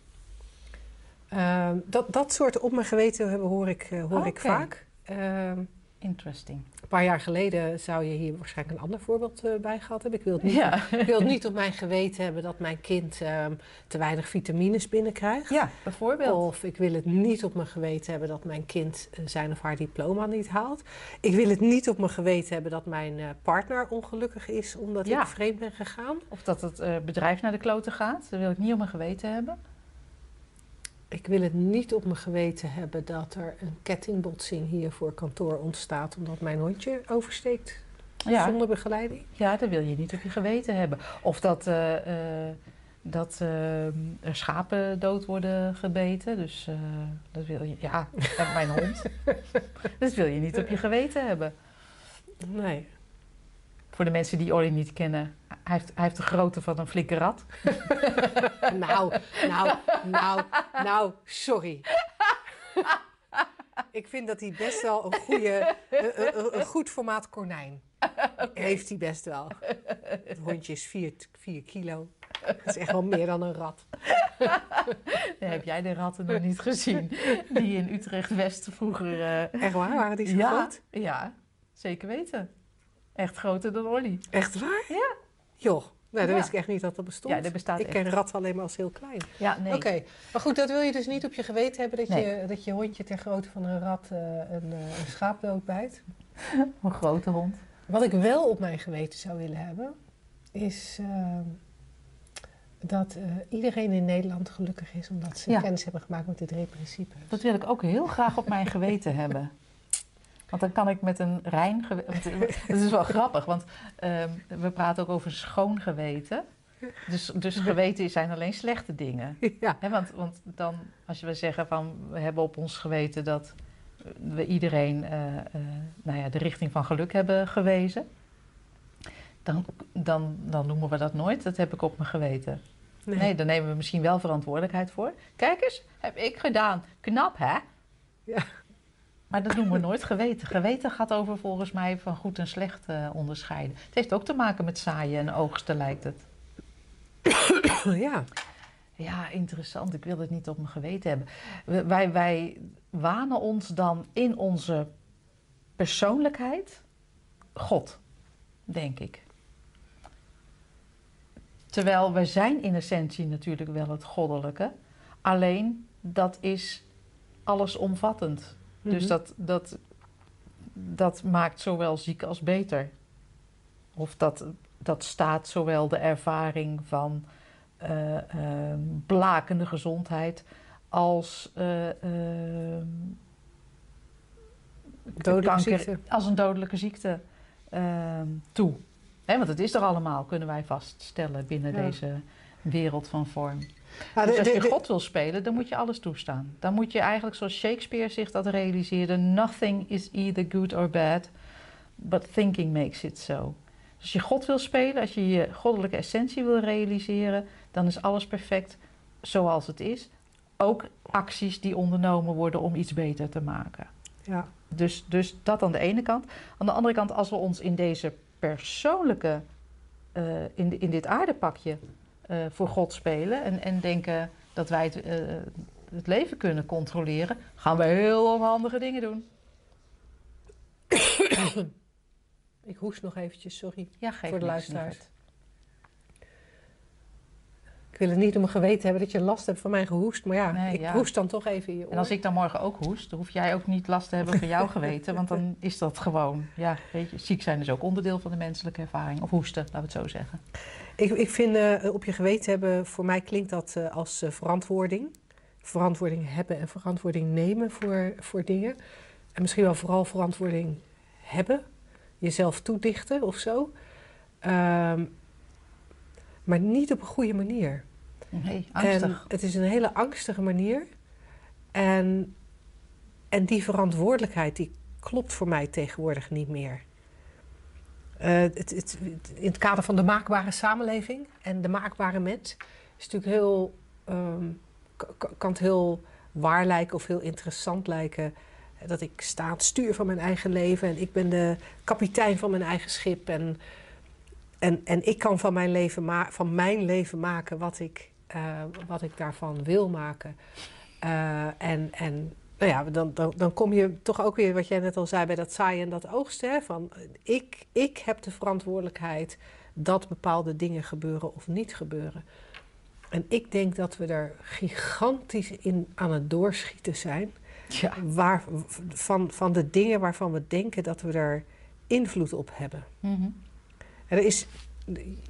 Ehm, dat, dat soort op mijn geweten hebben hoor ik, eh, hoor ik vaak. Ehm, Interesting. een paar jaar geleden zou je hier waarschijnlijk een ander voorbeeld eh, bij gehad hebben. Ik wil, het niet, Ja. ik wil het niet op mijn geweten hebben dat mijn kind ehm, te weinig vitamines binnenkrijgt. ja, bijvoorbeeld. Of ik wil het niet op mijn geweten hebben dat mijn kind eh, zijn of haar diploma niet haalt. Ik wil het niet op mijn geweten hebben dat mijn eh, partner ongelukkig is omdat Ja. ik vreemd ben gegaan. Of dat het bedrijf naar de kloten gaat. Dat wil ik niet op mijn geweten hebben. Ik wil het niet op mijn geweten hebben dat er een kettingbotsing hier voor kantoor ontstaat omdat mijn hondje oversteekt Ja, zonder begeleiding. ja, dat wil je niet op je geweten hebben. Of dat, eh, eh, dat eh, er schapen dood worden gebeten. Dus dat wil je, ja, mijn hond. dat wil je niet op je geweten hebben. Nee. Voor de mensen die Olly niet kennen, hij heeft, hij heeft de grootte van een flinke rat. Nou, nou, nou, nou, sorry. Ik vind dat hij best wel een, goede, een, een- een goed formaat konijn heeft hij best wel. Het hondje is 4 kilo. Dat is echt wel meer dan een rat. Heb jij de ratten nog niet gezien? Die in Utrecht-West vroeger... eh, Echt waar? Waren die zo ja, groot? ja, zeker weten. Echt groter dan Olly. Echt waar? Ja. Joh, nou, dan Ja. wist ik echt niet dat dat bestond. Ja, dat bestaat ik echt. ken rat alleen maar als heel klein. Ja, nee. Oké, maar goed, dat wil je dus niet op je geweten hebben... dat, Nee. je, dat je hondje ter grootte van een rat eh, een, eh, een schaap doodbijt. Een grote hond. Wat ik wel op mijn geweten zou willen hebben, is ehm, dat eh, iedereen in Nederland gelukkig is omdat ze Ja. kennis hebben gemaakt met de drie principes. Dat wil ik ook heel graag op mijn geweten hebben. Want dan kan ik met een rein geweten... Dat is wel grappig, want ehm, we praten ook over schoon geweten. Dus, dus geweten zijn alleen slechte dingen. Ja, want, want dan, als we zeggen van we hebben op ons geweten dat we iedereen eh, eh, nou ja, de richting van geluk hebben gewezen, dan, dan, dan noemen we dat nooit. Dat heb ik op mijn geweten. nee. Nee, daar nemen we misschien wel verantwoordelijkheid voor. Kijk eens, heb ik gedaan. Knap, hè? Ja. Maar dat noemen we nooit geweten. Geweten gaat over volgens mij van goed en slecht eh, onderscheiden. Het heeft ook te maken met zaaien en oogsten, lijkt het. ja. Ja, interessant. Ik wil het niet op mijn geweten hebben. We- Wij, wij wanen ons dan in onze persoonlijkheid God, denk ik. Terwijl wij zijn in essentie natuurlijk wel het goddelijke. Alleen dat is allesomvattend. Dus Mhm. dat, dat, dat maakt zowel ziek als beter. Of dat, dat staat zowel de ervaring van eh, eh, blakende gezondheid als eh, eh, Dodelijke kanker ziekte. als een dodelijke ziekte eh, toe. Hè, want het is er allemaal, kunnen wij vaststellen binnen Ja. deze wereld van vorm. Ah, Dus als je God wil spelen, dan moet je alles toestaan. Dan moet je eigenlijk, zoals Shakespeare zich dat realiseerde, nothing is either good or bad, but thinking makes it so. Dus als je God wil spelen, als je je goddelijke essentie wil realiseren, dan is alles perfect zoals het is. Ook acties die ondernomen worden om iets beter te maken. ja. Dus, dus dat aan de ene kant. Aan de andere kant, als we ons in deze persoonlijke, eh, in, de- in dit aardepakje eh, voor God spelen en, en denken dat wij het, eh, het leven kunnen controleren, gaan we heel onhandige dingen doen. Ik hoest nog eventjes, sorry. Ja, geef Voor de luisteraars. Ik wil het niet om mijn geweten hebben dat je last hebt van mijn gehoest. Maar ja, Nee, ik ja. hoest dan toch even in je oor. En als ik dan morgen ook hoest, dan hoef jij ook niet last te hebben van jouw geweten. Want dan is dat gewoon, ja, weet je, ziek zijn is ook onderdeel van de menselijke ervaring. Of hoesten, laten we het zo zeggen. Ik, ik vind eh, op je geweten hebben, voor mij klinkt dat eh, als eh, verantwoording. Verantwoording hebben en verantwoording nemen voor, voor dingen. En misschien wel vooral verantwoording hebben. Jezelf toedichten of zo. Ehm, maar niet op een goede manier. Nee, En angstig. het is een hele angstige manier. En, en die verantwoordelijkheid die klopt voor mij tegenwoordig niet meer. Eh, het, het, in het kader van de maakbare samenleving en de maakbare mens is natuurlijk heel, ehm, kan het heel waar lijken of heel interessant lijken dat ik sta aan het stuur van mijn eigen leven en ik ben de kapitein van mijn eigen schip en, en, en ik kan van mijn leven, ma- van mijn leven maken wat ik, eh, wat ik daarvan wil maken. Eh, en, en nou ja, dan, dan, dan kom je toch ook weer, wat jij net al zei, bij dat zaaien en dat oogsten. Hè, van ik, ik heb de verantwoordelijkheid dat bepaalde dingen gebeuren of niet gebeuren. En ik denk dat we er gigantisch in aan het doorschieten zijn. Ja. Waar, van, van de dingen waarvan we denken dat we er invloed op hebben. En er is,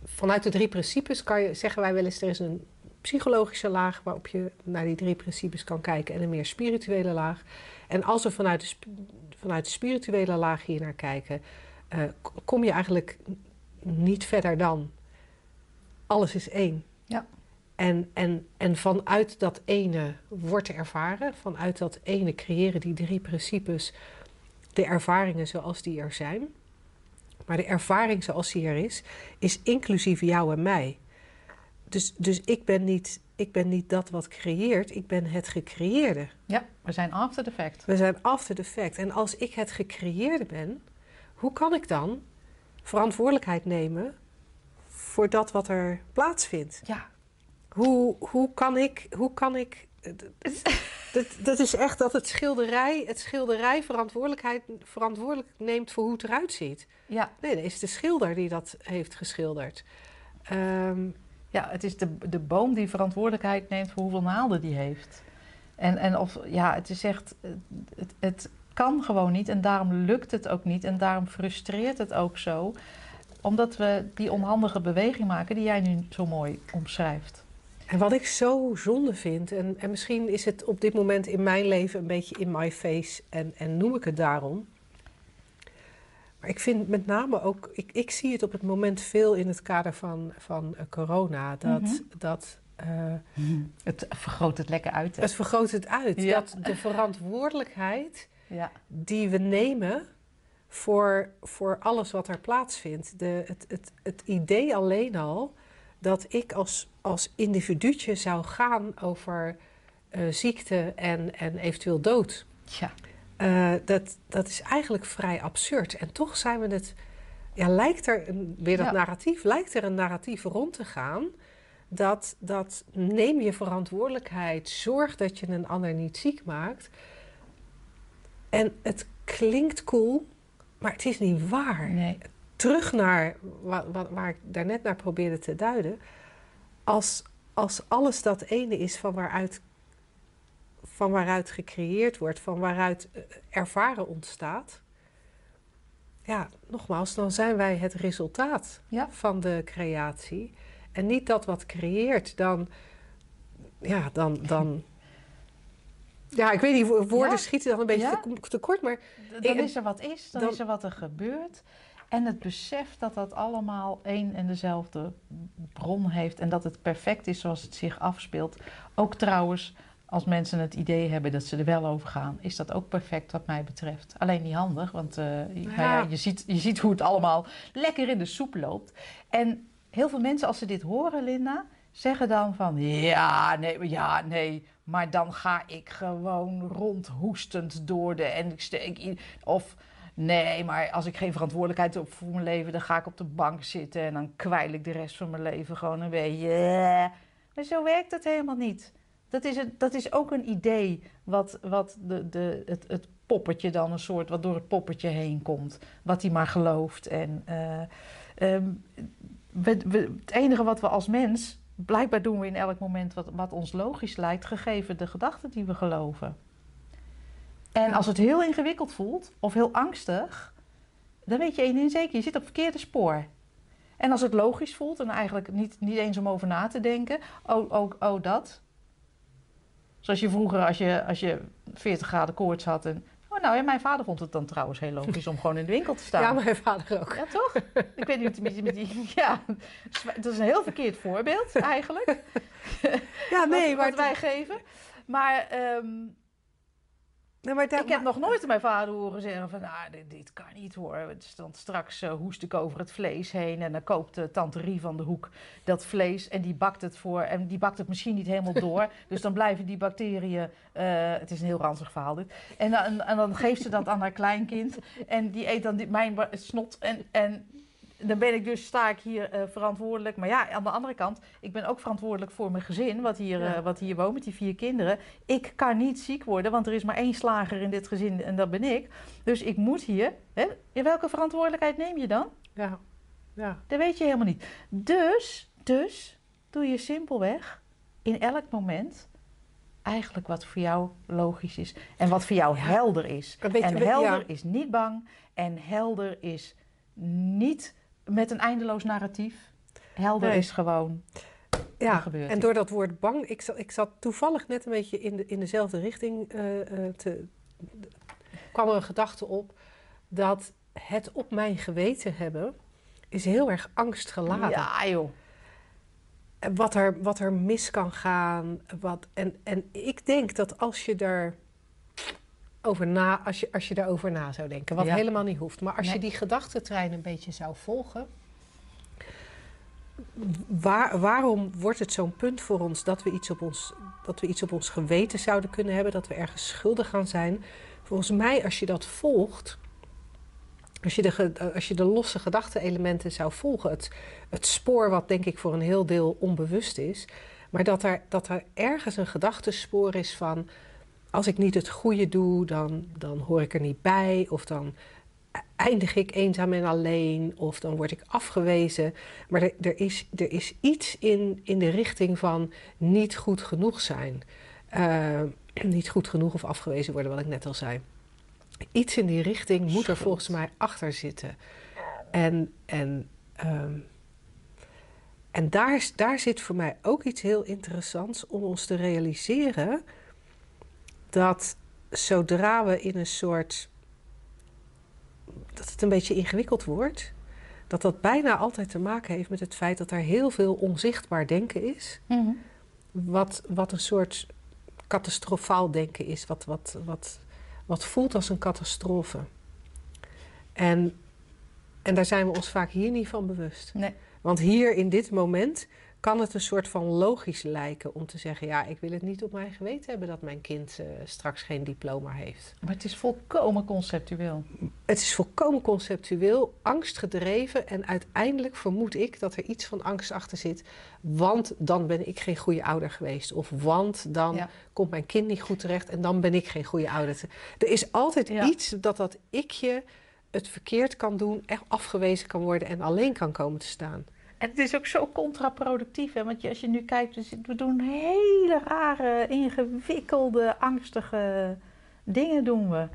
vanuit de drie principes kan je, zeggen wij wel eens, er is een psychologische laag waarop je naar die drie principes kan kijken en een meer spirituele laag. En als we vanuit de, vanuit de spirituele laag hier naar kijken, eh, kom je eigenlijk niet verder dan alles is één. Ja. En, en, en vanuit dat ene wordt ervaren, vanuit dat ene creëren die drie principes de ervaringen zoals die er zijn. Maar de ervaring zoals die er is, is inclusief jou en mij. Dus, dus ik, ben niet, ik ben niet dat wat creëert, ik ben het gecreëerde. ja, we zijn after the fact. We zijn after the fact. En als ik het gecreëerde ben, hoe kan ik dan verantwoordelijkheid nemen voor dat wat er plaatsvindt? Ja, Hoe, hoe kan ik. Hoe kan ik dat, dat is echt dat het schilderij, het schilderij verantwoordelijkheid verantwoordelijk neemt voor hoe het eruit ziet. ja. Nee, dat is de schilder die dat heeft geschilderd. Ehm, Ja, het is de, de boom die verantwoordelijkheid neemt voor hoeveel naalden die heeft. En, en of, ja, het is echt, het, het kan gewoon niet en daarom lukt het ook niet en daarom frustreert het ook zo. Omdat we die onhandige beweging maken die jij nu zo mooi omschrijft. En wat ik zo zonde vind, en, en misschien is het op dit moment in mijn leven een beetje in my face en, en noem ik het daarom. Maar ik vind met name ook, ik, ik zie het op het moment veel in het kader van, van eh, corona, dat, Mhm. dat eh, Het vergroot het lekker uit. hè? het vergroot het uit. Ja. Dat de verantwoordelijkheid Ja. die we nemen voor, voor alles wat er plaatsvindt. De, het, het, het idee alleen al dat ik als, als individuutje zou gaan over eh, ziekte en, en eventueel dood. ja. Eh, dat, dat is eigenlijk vrij absurd. En toch zijn we het. Ja, lijkt er een, weer dat Ja. narratief, lijkt er een narratief rond te gaan. Dat, dat neem je verantwoordelijkheid, zorg dat je een ander niet ziek maakt. En het klinkt cool, maar het is niet waar. Nee. Terug naar wa- wa- waar ik daarnet naar probeerde te duiden. Als, als alles dat ene is van waaruit, van waaruit gecreëerd wordt, van waaruit eh, ervaren ontstaat. Ja, nogmaals, dan zijn wij het resultaat Ja. van de creatie. En niet dat wat creëert, dan. Ja, dan. dan ja, ik weet niet, wo- woorden Ja. schieten dan een beetje Ja. te, te kort, maar Dan Ik- is er wat is, dan, dan- is er wat er gebeurt. En het besef dat dat allemaal één en dezelfde bron heeft en dat het perfect is zoals het zich afspeelt. Ook trouwens, als mensen het idee hebben dat ze er wel over gaan, is dat ook perfect wat mij betreft. Alleen niet handig, want eh, nou ja, je, ziet, je ziet hoe het allemaal lekker in de soep loopt. En heel veel mensen, als ze dit horen, Linda, zeggen dan van ja, nee, ja, nee, maar dan ga ik gewoon rondhoestend door de en ik steek in- of nee, maar als ik geen verantwoordelijkheid heb voor mijn leven, dan ga ik op de bank zitten en dan kwijl ik de rest van mijn leven gewoon een beetje. Maar zo werkt het helemaal niet. Dat is, een, dat is ook een idee wat, wat de, de, het, het poppetje dan een soort, wat door het poppetje heen komt. Wat hij maar gelooft. En eh, ehm, het enige wat we als mens blijkbaar doen we in elk moment wat, wat ons logisch lijkt, gegeven de gedachten die we geloven. En als het heel ingewikkeld voelt of heel angstig, dan weet je één ding zeker, je zit op het verkeerde spoor. En als het logisch voelt en eigenlijk niet, niet eens om over na te denken, oh, oh, oh dat. Zoals je vroeger, als je, als je 40 graden koorts had en Oh, nou, ja, mijn vader vond het dan trouwens heel logisch om gewoon in de winkel te staan. Ja, mijn vader ook. Ja, toch? Ik weet niet met die, met die... Ja, dat is een heel verkeerd voorbeeld eigenlijk. Ja, nee, wat, maar... wat wij geven. Maar, ehm, Nee, maar daar- ik heb nog nooit mijn vader horen zeggen van... Nou, dit, dit kan niet hoor. Dus dan straks eh, hoest ik over het vlees heen... en dan koopt de tante Rie van de hoek dat vlees... en die bakt het voor... en die bakt het misschien niet helemaal door. dus dan blijven die bacteriën... eh, het is een heel ranzig verhaal dit. En dan, en dan geeft ze dat aan haar kleinkind... en die eet dan die, mijn snot en... en dan ben ik dus, sta ik hier eh, verantwoordelijk. Maar ja, aan de andere kant, ik ben ook verantwoordelijk voor mijn gezin, wat hier, Ja. eh, wat hier woont met die vier kinderen. Ik kan niet ziek worden, want er is maar één slager in dit gezin en dat ben ik. Dus ik moet hier. Hè? In welke verantwoordelijkheid neem je dan? Ja, ja. Dat weet je helemaal niet. Dus, dus doe je simpelweg in elk moment eigenlijk wat voor jou logisch is. En wat voor jou helder is. En helder is niet bang. En helder is niet met een eindeloos narratief. Helder Nee. is gewoon. Ja, en door dat woord bang, ik zat, ik zat toevallig net een beetje in, de, in dezelfde richting eh, te, kwam er een gedachte op dat het op mijn geweten hebben is heel erg angstgeladen. Ja, joh. Wat er, wat er mis kan gaan. Wat, en, en ik denk dat als je daar over na, als je, als je daarover na zou denken, wat Ja. helemaal niet hoeft, maar als je die gedachtentrein een beetje zou volgen, waar, waarom wordt het zo'n punt voor ons dat we, iets op ons dat we iets op ons geweten zouden kunnen hebben, dat we ergens schuldig aan zijn? Volgens mij, als je dat volgt, als je de, als je de losse gedachte-elementen zou volgen, het, het spoor wat denk ik voor een heel deel onbewust is, maar dat er, dat er ergens een gedachtespoor is van als ik niet het goede doe, dan, dan hoor ik er niet bij, of dan eindig ik eenzaam en alleen, of dan word ik afgewezen. Maar er, er, is, er is iets in, in de richting van niet goed genoeg zijn. Eh, niet goed genoeg of afgewezen worden, wat ik net al zei. Iets in die richting moet er volgens mij achter zitten. En, en, ehm, en daar, is- daar zit voor mij ook iets heel interessants om ons te realiseren dat zodra we in een soort. dat het een beetje ingewikkeld wordt, dat dat bijna altijd te maken heeft met het feit dat er heel veel onzichtbaar denken is, Mhm. wat, wat een soort catastrofaal denken is, wat, wat, wat, wat voelt als een catastrofe. En, en daar zijn we ons vaak hier niet van bewust. Nee. Want hier in dit moment kan het een soort van logisch lijken om te zeggen: ja, ik wil het niet op mijn geweten hebben dat mijn kind eh, straks geen diploma heeft. Maar het is volkomen conceptueel. Het is volkomen conceptueel, angstgedreven en uiteindelijk vermoed ik dat er iets van angst achter zit. Want dan ben ik geen goede ouder geweest. Of want dan Ja. komt mijn kind niet goed terecht en dan ben ik geen goede ouder. Er is altijd Ja. iets dat dat ikje het verkeerd kan doen, echt afgewezen kan worden en alleen kan komen te staan. En het is ook zo contraproductief, hè? want als je nu kijkt, dus we doen hele rare, ingewikkelde, angstige dingen doen we.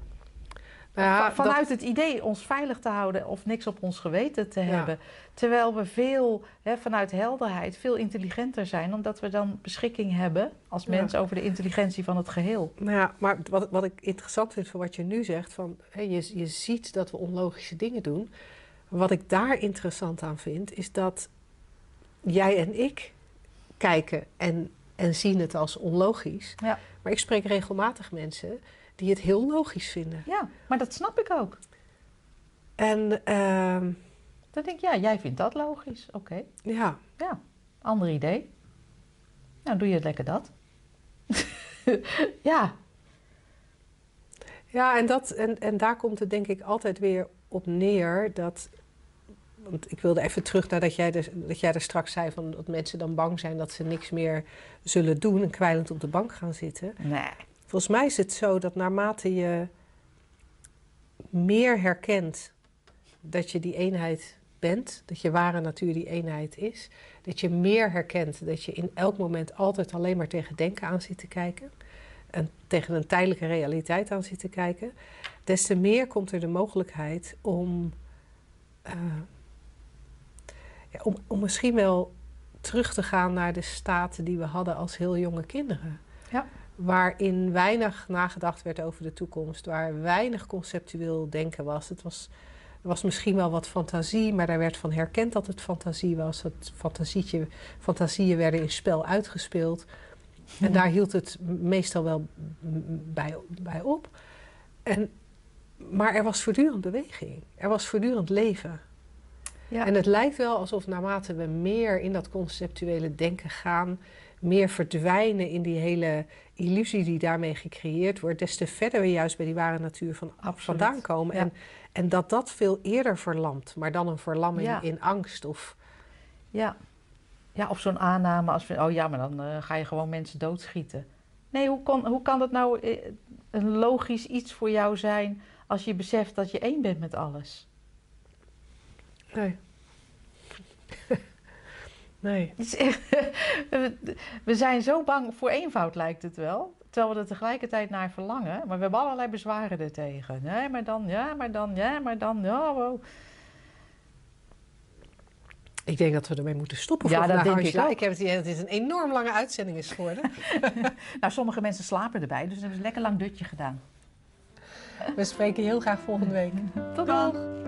Ja, Va- Vanuit het idee ons veilig te houden of niks op ons geweten te Ja. hebben. Terwijl we veel, hè, vanuit helderheid, veel intelligenter zijn, omdat we dan beschikking hebben als Ja. mens over de intelligentie van het geheel. Nou ja, maar wat, wat ik interessant vind van wat je nu zegt, van hé, je, je ziet dat we onlogische dingen doen. Wat ik daar interessant aan vind, is dat jij en ik kijken en, en zien het als onlogisch. Ja. Maar ik spreek regelmatig mensen die het heel logisch vinden. Ja, maar dat snap ik ook. En ehm, Dan denk ik, ja, jij vindt dat logisch. Oké, ja, ja, ander idee. Nou, doe je lekker dat. ja, Ja, en, dat, en, en daar komt het denk ik altijd weer op neer dat. Want ik wilde even terug naar dat jij, er, dat jij er straks zei van dat mensen dan bang zijn dat ze niks meer zullen doen en kwijlend op de bank gaan zitten. nee. Volgens mij is het zo dat naarmate je meer herkent dat je die eenheid bent, dat je ware natuur die eenheid is, dat je meer herkent, dat je in elk moment altijd alleen maar tegen denken aan zit te kijken en tegen een tijdelijke realiteit aan zit te kijken, des te meer komt er de mogelijkheid om, uh, ja, om, om misschien wel terug te gaan naar de staat die we hadden als heel jonge kinderen. Ja. Waarin weinig nagedacht werd over de toekomst, waar weinig conceptueel denken was. Het was, er was misschien wel wat fantasie, maar daar werd van herkend dat het fantasie was. Dat fantasietje, fantasieën werden in spel uitgespeeld. En daar hield het meestal wel bij, bij op. En, maar er was voortdurend beweging. Er was voortdurend leven. Ja. En het lijkt wel alsof naarmate we meer in dat conceptuele denken gaan, meer verdwijnen in die hele illusie die daarmee gecreëerd wordt, des te verder we juist bij die ware natuur van, vandaan komen. Ja. En, en dat dat veel eerder verlamt, maar dan een verlamming Ja. in angst of Ja, ja of zo'n aanname als van, oh ja, maar dan eh, ga je gewoon mensen doodschieten. Nee, hoe, kon, hoe kan dat nou eh, een logisch iets voor jou zijn als je beseft dat je één bent met alles? Nee. nee. Het is echt- we- zijn zo bang voor eenvoud, lijkt het wel. Terwijl we er tegelijkertijd naar verlangen. Maar we hebben allerlei bezwaren ertegen. Nee, maar dan, ja, maar dan, ja, maar dan, ja, wow. Ik denk dat we ermee moeten stoppen Ja, dat denk ik ook. Ik heb het idee dat dit een enorm lange uitzending is geworden. Nou, sommige mensen slapen erbij, dus we hebben een lekker lang dutje gedaan. We spreken heel graag volgende week. Tot dan!